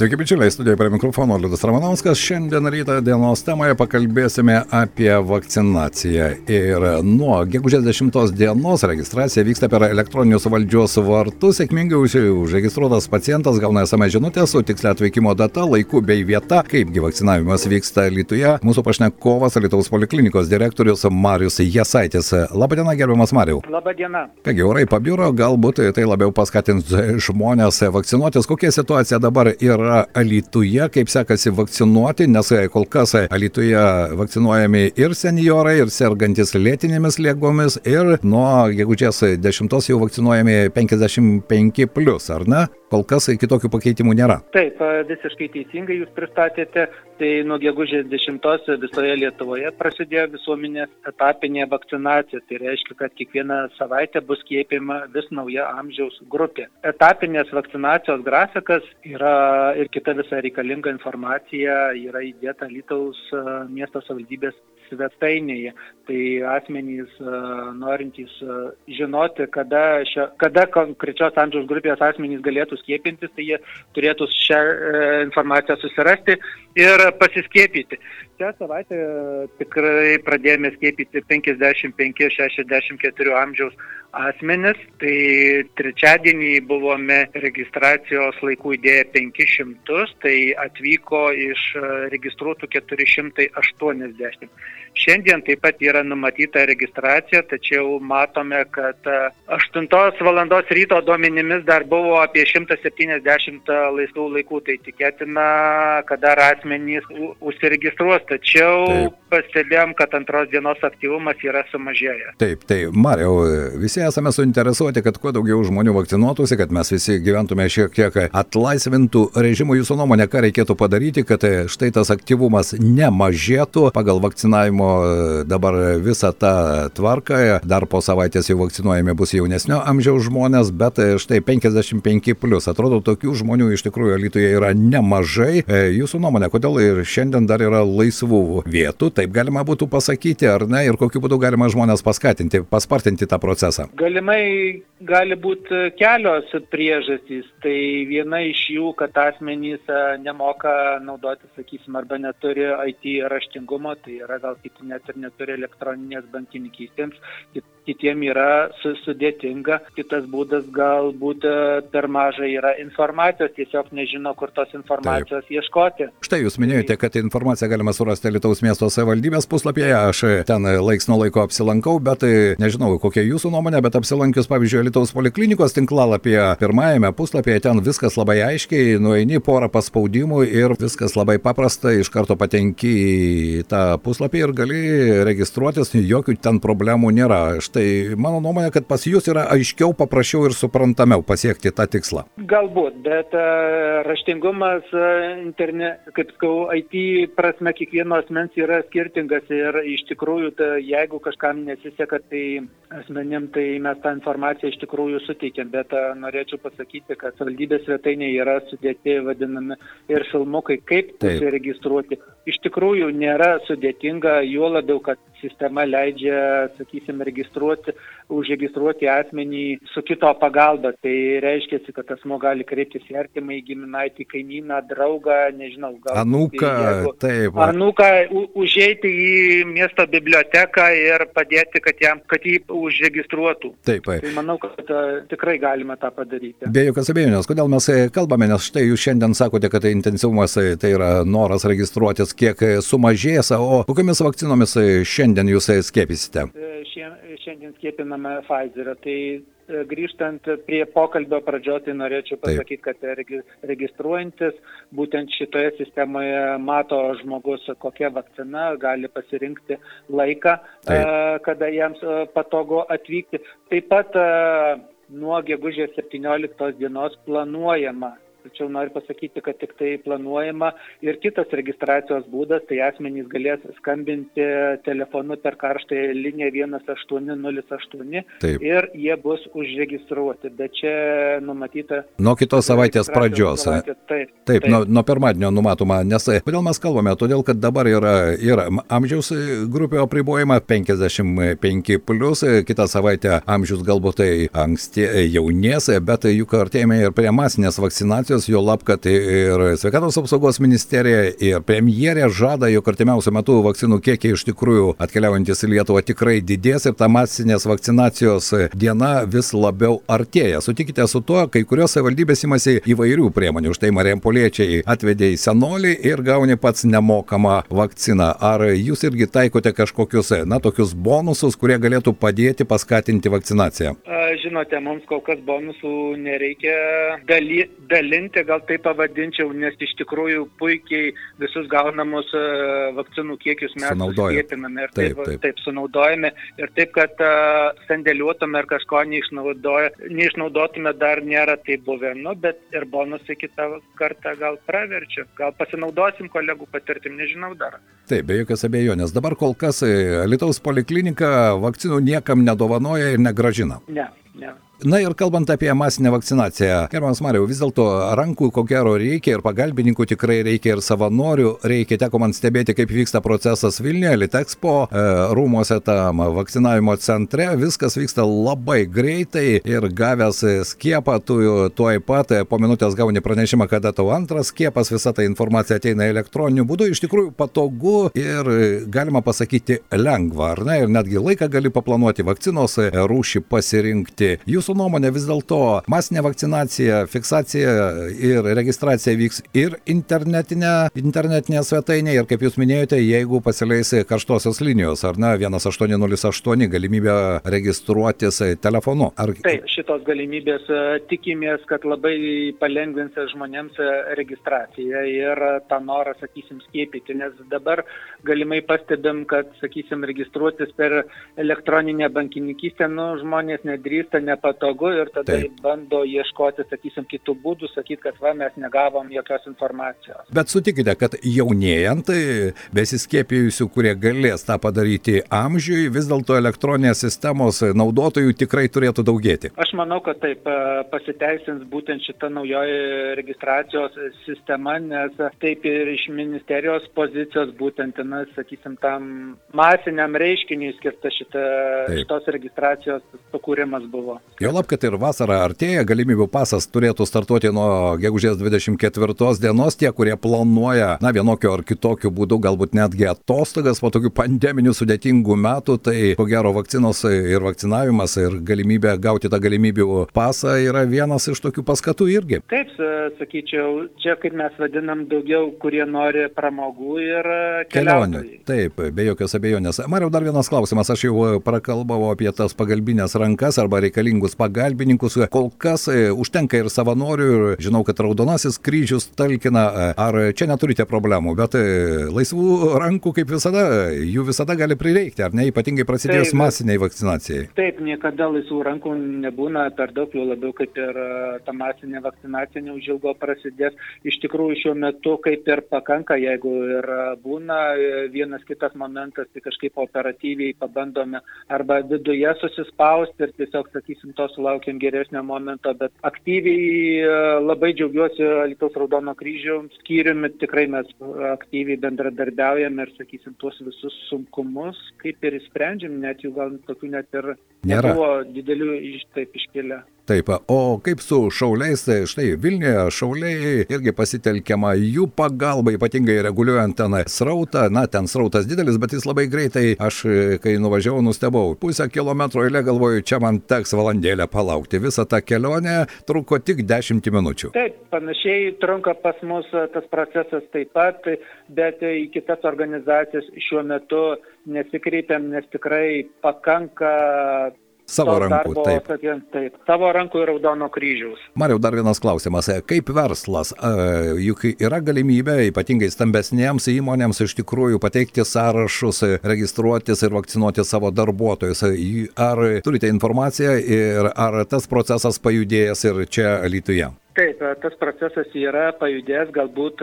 Sveiki, bičiuliai, studijoje prie mikrofono Liudas Ramanauskas. Šiandien ryto dienos temoje pakalbėsime apie vakcinaciją. Ir nuo gegužės 10 dienos registracija vyksta per elektroninius valdžios vartus. Sėkmingai užregistruotas pacientas gauna SMS žinutę su tikslia atvykimo data, laiku bei vieta, kaipgi vakcinavimas vyksta Lietuvoje. Mūsų pašnekovas Lietuvos poliklinikos direktorius Marius Jasaitis. Labadiena, gerbiamas Mariu. Labadiena. Kągi, orai pabiro, galbūt tai labiau paskatins žmonės vakcinuotis. Kokia situacija dabar yra? Yra Alytuje, kaip sekasi vakcinuoti, nes kol kas Alytuje vakcinuojami ir seniorai, ir sergantis lėtinėmis lygomis, ir nuo gegužės 10 jau vakcinuojami 55 plus, ar ne? Kol kas kitokių pakeitimų nėra. Taip, visiškai teisingai jūs pristatėte. Tai nuo gegužės 10 visoje Lietuvoje prasidėjo visuomenės etapinė vakcinacija. Tai reiškia, kad kiekvieną savaitę bus skiepima vis nauja amžiaus grupė. Etapinės vakcinacijos grafikas yra ir kita visa reikalinga informacija yra įdėta Lytaus miesto savivaldybės svetainėje. Tai asmenys norintys žinoti, kada, šia, kada konkrečios amžiaus grupės asmenys galėtų skiepintis, tai jie turėtų šią informaciją susirasti ir pasiskiepyti. Šią savaitę tikrai pradėjome skiepyti 55-64 amžiaus asmenis. Tai trečiadienį buvome registracijos laikų įdėję 500, tai atvyko iš registruotų 480. Šiandien taip pat yra numatyta registracija, tačiau matome, kad 8 val. ryto duomenimis dar buvo apie 170 laisvų laikų, tai tikėtina, kad dar asmenys užsiregistruos, tačiau taip. pastebėjom, kad antros dienos aktyvumas yra sumažėjęs. Taip, tai Mariau, visi esame suinteresuoti, kad kuo daugiau žmonių vakcinuotųsi, kad mes visi gyventume šiek tiek atlaisvintų režimų. Jūsų nuomonė, ką reikėtų padaryti, kad štai tas aktyvumas nemažėtų pagal vakcinavimo dabar visą tą tvarką. Dar po savaitės jau vakcinuojami bus jaunesnio amžiaus žmonės, bet štai 55 plus. Atrodo, tokių žmonių iš tikrųjų Lietuvoje yra nemažai. Jūsų nuomonė, kodėl ir šiandien dar yra laisvų vietų, taip galima būtų pasakyti, ar ne, ir kokiu būdu galima žmonės paskatinti, paspartinti tą procesą? Galimai gali būti kelios priežastys. Tai viena iš jų, kad asmenys nemoka naudoti, sakysim, arba neturi IT raštingumo, tai yra gal kiti net ir neturi elektroninės bankininkystėms, kitiem yra sudėtinga. Kitas būdas galbūt per mažai yra informacijos, tiesiog nežino, kur tos informacijos Taip. ieškoti. Štai jūs minėjote, kad informaciją galima surasti Lietuvos miesto savivaldybės puslapyje. Aš ten laiks nuo laiko apsilankau, bet nežinau, kokia jūsų nuomonė, bet apsilankius, pavyzdžiui, Lietuvos poliklinikos tinklalapyje pirmajame puslapyje, ten viskas labai aiškiai, nueini porą paspaudimų ir viskas labai paprasta, iš karto patenki į tą puslapį ir gali registruotis, jokių ten problemų nėra. Štai mano nuomonė, kad pas jūs yra aiškiau, paprasčiau ir suprantamiau pasiekti tą tikslą. Galbūt, bet uh, raštingumas, uh, interne, kaip sakau, IT prasme kiekvieno asmens yra skirtingas ir iš tikrųjų, ta, jeigu kažkam nesiseka, tai asmenim, tai mes tą informaciją iš tikrųjų suteikėm, bet uh, norėčiau pasakyti, kad valdybės svetainėje yra sudėti vadinami ir filmukai, kaip registruoti. Iš tikrųjų nėra sudėtinga, juo labiau, kad sistema leidžia, sakysim, registruoti, užregistruoti asmenį su kito pagalba. Tai reiškia, kad asmo gali kreiptis į artimą, į giminaitį, kaimyną, draugą, nežinau, gal. Anuką, jeigu, taip. Anuką užeiti į miesto biblioteką ir padėti, kad, jam, kad jį užregistruotų. Taip. Tai manau, kad uh, tikrai galime tą padaryti. Be jokios abejonės, kodėl mes kalbame, nes štai jūs šiandien sakote, kad tai intensyvumas tai yra noras registruotis, kiek sumažės, o kokiamis vakcinomis šiandien šiandien jūs skiepysite? Šiandien skiepiname Pfizerio. Tai e, grįžtant prie pokalbio pradžios, tai norėčiau pasakyti, kad registruojantis būtent šitoje sistemoje mato žmogus, kokia vakcina, gali pasirinkti laiką, Taip. E, kada jiems e, patogu atvykti. Taip pat nuo gegužės 17 dienos planuojama tačiau noriu pasakyti, kad tik tai planuojama ir kitas registracijos būdas, tai asmenys galės skambinti telefonu per karštąją liniją 1808 Taip. ir jie bus užregistruoti, bet čia numatyta. Nuo kitos savaitės pradžios. Savaitė, taip, taip, taip. Nuo, nuo pirmadienio numatoma, nes kodėl mes kalbame, todėl kad dabar yra ir amžiaus grupio apribojimą 55 plus, kitą savaitę amžius galbūt tai anksti jaunės, bet juk artėjame ir prie masinės vakcinacijos, jo lab, kad ir sveikatos apsaugos ministerija ir premjerė žada, jog artimiausiu metu vakcinų kiekiai iš tikrųjų atkeliaujantis į Lietuvą tikrai didės ir ta masinės vakcinacijos diena vis labiau artėja. Sutikite su tuo, kai kurios savivaldybės imasi įvairių priemonių. Štai Marijampoliečiai atvedė į senolį ir gauni pats nemokamą vakciną. Ar jūs irgi taikote kažkokius, na, tokius bonusus, kurie galėtų padėti paskatinti vakcinaciją? Žinote, mums kol kas bonusų nereikia daly, dalinti, gal tai pavadinčiau, nes iš tikrųjų puikiai visus gaunamus vakcinų kiekius mes skiepiname ir taip, taip, taip. sunaudojame. Ir taip, kad uh, sandėliuotume ar kažko neišnaudotume, dar nėra tai buvę. Nu, bet ir bonusai kitą kartą gal praverčia. Gal pasinaudosim kolegų patirtim, nežinau dar. Taip, be jokios abejonės. Dabar kol kas e, Lietuvos poliklinika vakcinų niekam nedovanoja ir negražina. Ne, ne. Na ir kalbant apie masinę vakcinaciją, gerbiamas Mariau, vis dėlto rankų ko gero reikia ir pagalbininkų tikrai reikia ir savanorių reikia. Teko man stebėti, kaip vyksta procesas Vilniuje, Litexpo e, rūmose tam vakcinavimo centre. Viskas vyksta labai greitai ir gavęs skiepą, tu tuoj pat po minutės gauni pranešimą, kada tau antras skiepas, visa ta informacija ateina elektroniniu būdu. Iš tikrųjų patogu ir galima pasakyti lengva, ar ne? Ir netgi laiką gali paplanuoti vakcinos rūšį pasirinkti. Jūsų jūsų nuomonė vis dėlto masinė vakcinacija, fiksacija ir registracija vyks ir internetinė, internetinė svetainė ir kaip jūs minėjote, jeigu pasileis karštosios linijos, ar ne, 1808 galimybė registruotis telefonu. Ar... Taip, šitos galimybės e, tikimės, kad labai palengvins žmonėms e, registraciją ir tą norą, sakysim, skiepyti, nes dabar galimai pastebim, kad, sakysim, registruotis per elektroninę bankininkystę, nu, žmonės nedrįsta, nepat patogu ir tada Taip. bando ieškoti, sakysim, kitų būdų, sakyti, kad va, mes negavom jokios informacijos. Bet sutikite, kad jaunėjant, tai besiskėpijusių, kurie galės tą padaryti amžiui, vis dėlto elektroninės sistemos naudotojų tikrai turėtų daugėti. Aš manau, kad taip pasiteisins būtent šita naujoji registracijos sistema, nes taip ir iš ministerijos pozicijos būtent, na, sakysim, tam masiniam reiškiniui skirta šita, taip. šitos registracijos sukūrimas buvo. Jo Juolab, kad ir vasara artėja, galimybių pasas turėtų startuoti nuo gegužės 24 dienos. Tie, kurie planuoja, na, vienokio ar kitokio būdu, galbūt netgi atostogas po tokių pandeminių sudėtingų metų, tai ko gero vakcinos ir vakcinavimas ir galimybė gauti tą galimybių pasą yra vienas iš tokių paskatų irgi. Taip, sakyčiau, čia kaip mes vadinam daugiau, kurie nori pramogų ir kelionių. Taip, be jokios abejonės. Mariau, dar vienas klausimas. Aš jau prakalbau apie tas pagalbinės rankas arba reikalingus pagalbininkus. Kol kas e, užtenka ir savanorių ir žinau, kad Raudonasis kryžius talkina. E, ar čia neturite problemų, bet e, laisvų rankų kaip visada, jų visada gali prireikti, ar ne, ypatingai prasidėjus taip, masiniai vakcinacijai. Taip, niekada laisvų rankų nebūna per daug, jau labiau kaip ir ta masinė vakcinacija neužilgo prasidės. Iš tikrųjų šiuo metu kaip ir pakanka, jeigu ir būna vienas kitas momentas, tai kažkaip operatyviai pabandome arba viduje susispausti ir tiesiog, sakysim, tos sulaukėm geresnio momento, bet aktyviai e, labai džiaugiuosi Lietuvos Raudono kryžiaus skyriumi, tikrai mes aktyviai bendradarbiaujame ir, sakysim, tuos visus sunkumus kaip ir įsprendžiam, net jų gal tokių net ir nebuvo didelių iš taip iškėlę. Taip, o kaip su šauliais, tai štai Vilniuje šauliai irgi pasitelkiama jų pagalba, ypatingai reguliuojant ten srautą, na, ten srautas didelis, bet jis labai greitai, aš kai nuvažiavau, nustebau, pusę kilometro eilė galvoju, čia man teks valandėlę palaukti. Visa ta kelionė truko tik 10 minučių. Taip, panašiai trunka pas mus tas procesas taip pat, bet į kitas organizacijas šiuo metu nesikreipiam, nes tikrai pakanka Savo rankų, darbo, taip. Taip, taip. Savo rankų ir Raudono kryžiaus. Mariau, dar vienas klausimas. Kaip verslas, juk yra galimybė ypatingai stambesniems įmonėms iš tikrųjų pateikti sąrašus, registruotis ir vakcinuoti savo darbuotojus. Ar turite informaciją ir ar tas procesas pajudėjęs ir čia Lietuvoje? Taip, tas procesas yra pajudėjęs galbūt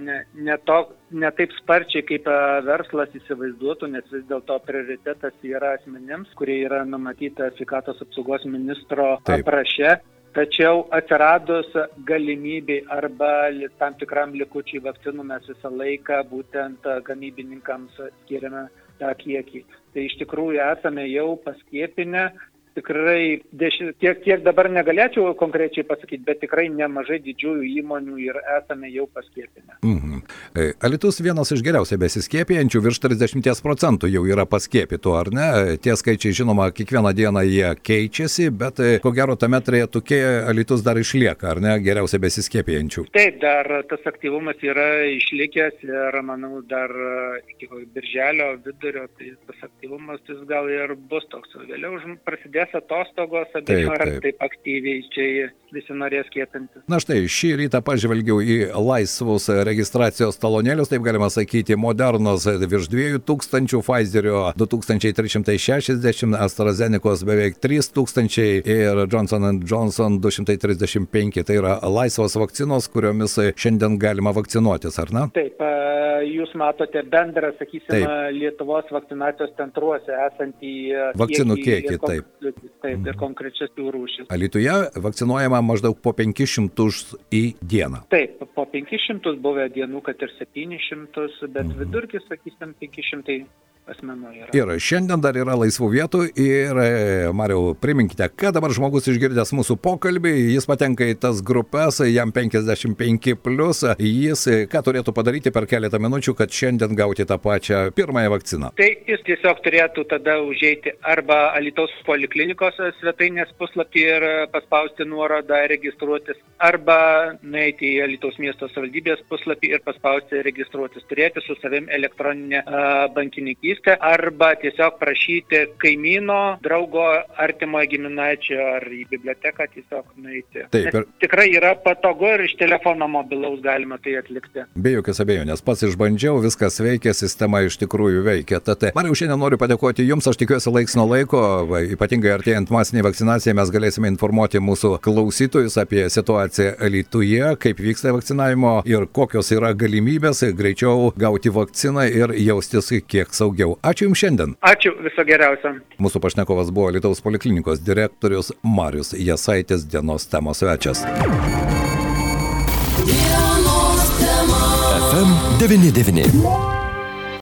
ne, ne, to, ne taip sparčiai, kaip verslas įsivaizduotų, nes vis dėlto prioritetas yra asmenims, kurie yra numatyta sveikatos apsaugos ministro apraše. Tačiau atsiradus galimybei arba tam tikram likučiai vakcinų mes visą laiką būtent gamybininkams skiriame tą kiekį. Tai iš tikrųjų esame jau paskiepinę tikrai deši, tiek, tiek dabar negalėčiau konkrečiai pasakyti, bet tikrai nemažai didžiųjų įmonių ir esame jau paskiepinę. Mhm. E, Alitus vienas iš geriausiai besiskiepijančių, virš 30 procentų jau yra paskiepytų, ar ne? Tie skaičiai, žinoma, kiekvieną dieną jie keičiasi, bet e, ko gero tame trejetukė Alitus dar išlieka, ar ne, geriausiai besiskiepijančių. Taip, dar tas aktyvumas yra išlikęs ir manau dar iki birželio vidurio tai tas aktyvumas jis gal ir bus toks. Vėliau prasidės prasidės atostogos, abejoju, ar taip aktyviai čia visi norės skiepintis. Na štai, šį rytą pažvelgiau į laisvus registracijos talonėlius, taip galima sakyti, modernos virš 2000, Pfizerio 2360, AstraZeneca's beveik 3000 ir Johnson Johnson 235. Tai yra laisvos vakcinos, kuriomis šiandien galima vakcinuotis, ar ne? Taip, jūs matote bendrą, sakysime, taip. Lietuvos vakcinacijos centruose esantį vakcinų kiekį, kiekį taip taip, ir konkrečias jų rūšis. Alituje vakcinuojama maždaug po 500 į dieną. Taip, po 500 buvę dienų, kad ir 700, bet mhm. vidurkis, sakysim, 500 asmenų yra. Ir šiandien dar yra laisvų vietų ir, e, Mariau, priminkite, kad dabar žmogus išgirdęs mūsų pokalbį, jis patenka į tas grupės, jam 55 plus, jis e, ką turėtų padaryti per keletą minučių, kad šiandien gauti tą pačią pirmąją vakciną? Tai jis tiesiog turėtų tada užeiti arba Alitaus poliklinikos svetainės puslapį ir paspausti nuorodą registruotis, arba nueiti į Alitaus miesto savivaldybės puslapį ir paspausti registruotis, turėti su savim elektroninę bankininkystę draugystę arba tiesiog prašyti kaimyno, draugo, artimojo giminaičio ar į biblioteką tiesiog nueiti. Taip, ir... Tikrai yra patogu ir iš telefono mobilaus galima tai atlikti. Be jokios abejonės, pats išbandžiau, viskas veikia, sistema iš tikrųjų veikia. Tad, Mariau, šiandien noriu padėkoti Jums, aš tikiuosi laiks nuo laiko, ypatingai artėjant masiniai vakcinacijai, mes galėsime informuoti mūsų klausytojus apie situaciją Lietuvoje, kaip vyksta vakcinavimo ir kokios yra galimybės greičiau gauti vakciną ir jaustis kiek saugiau daugiau. Ačiū Jums šiandien. Ačiū, viso geriausio. Mūsų pašnekovas buvo Lietuvos poliklinikos direktorius Marius Jasaitis dienos temos svečias. FM 99.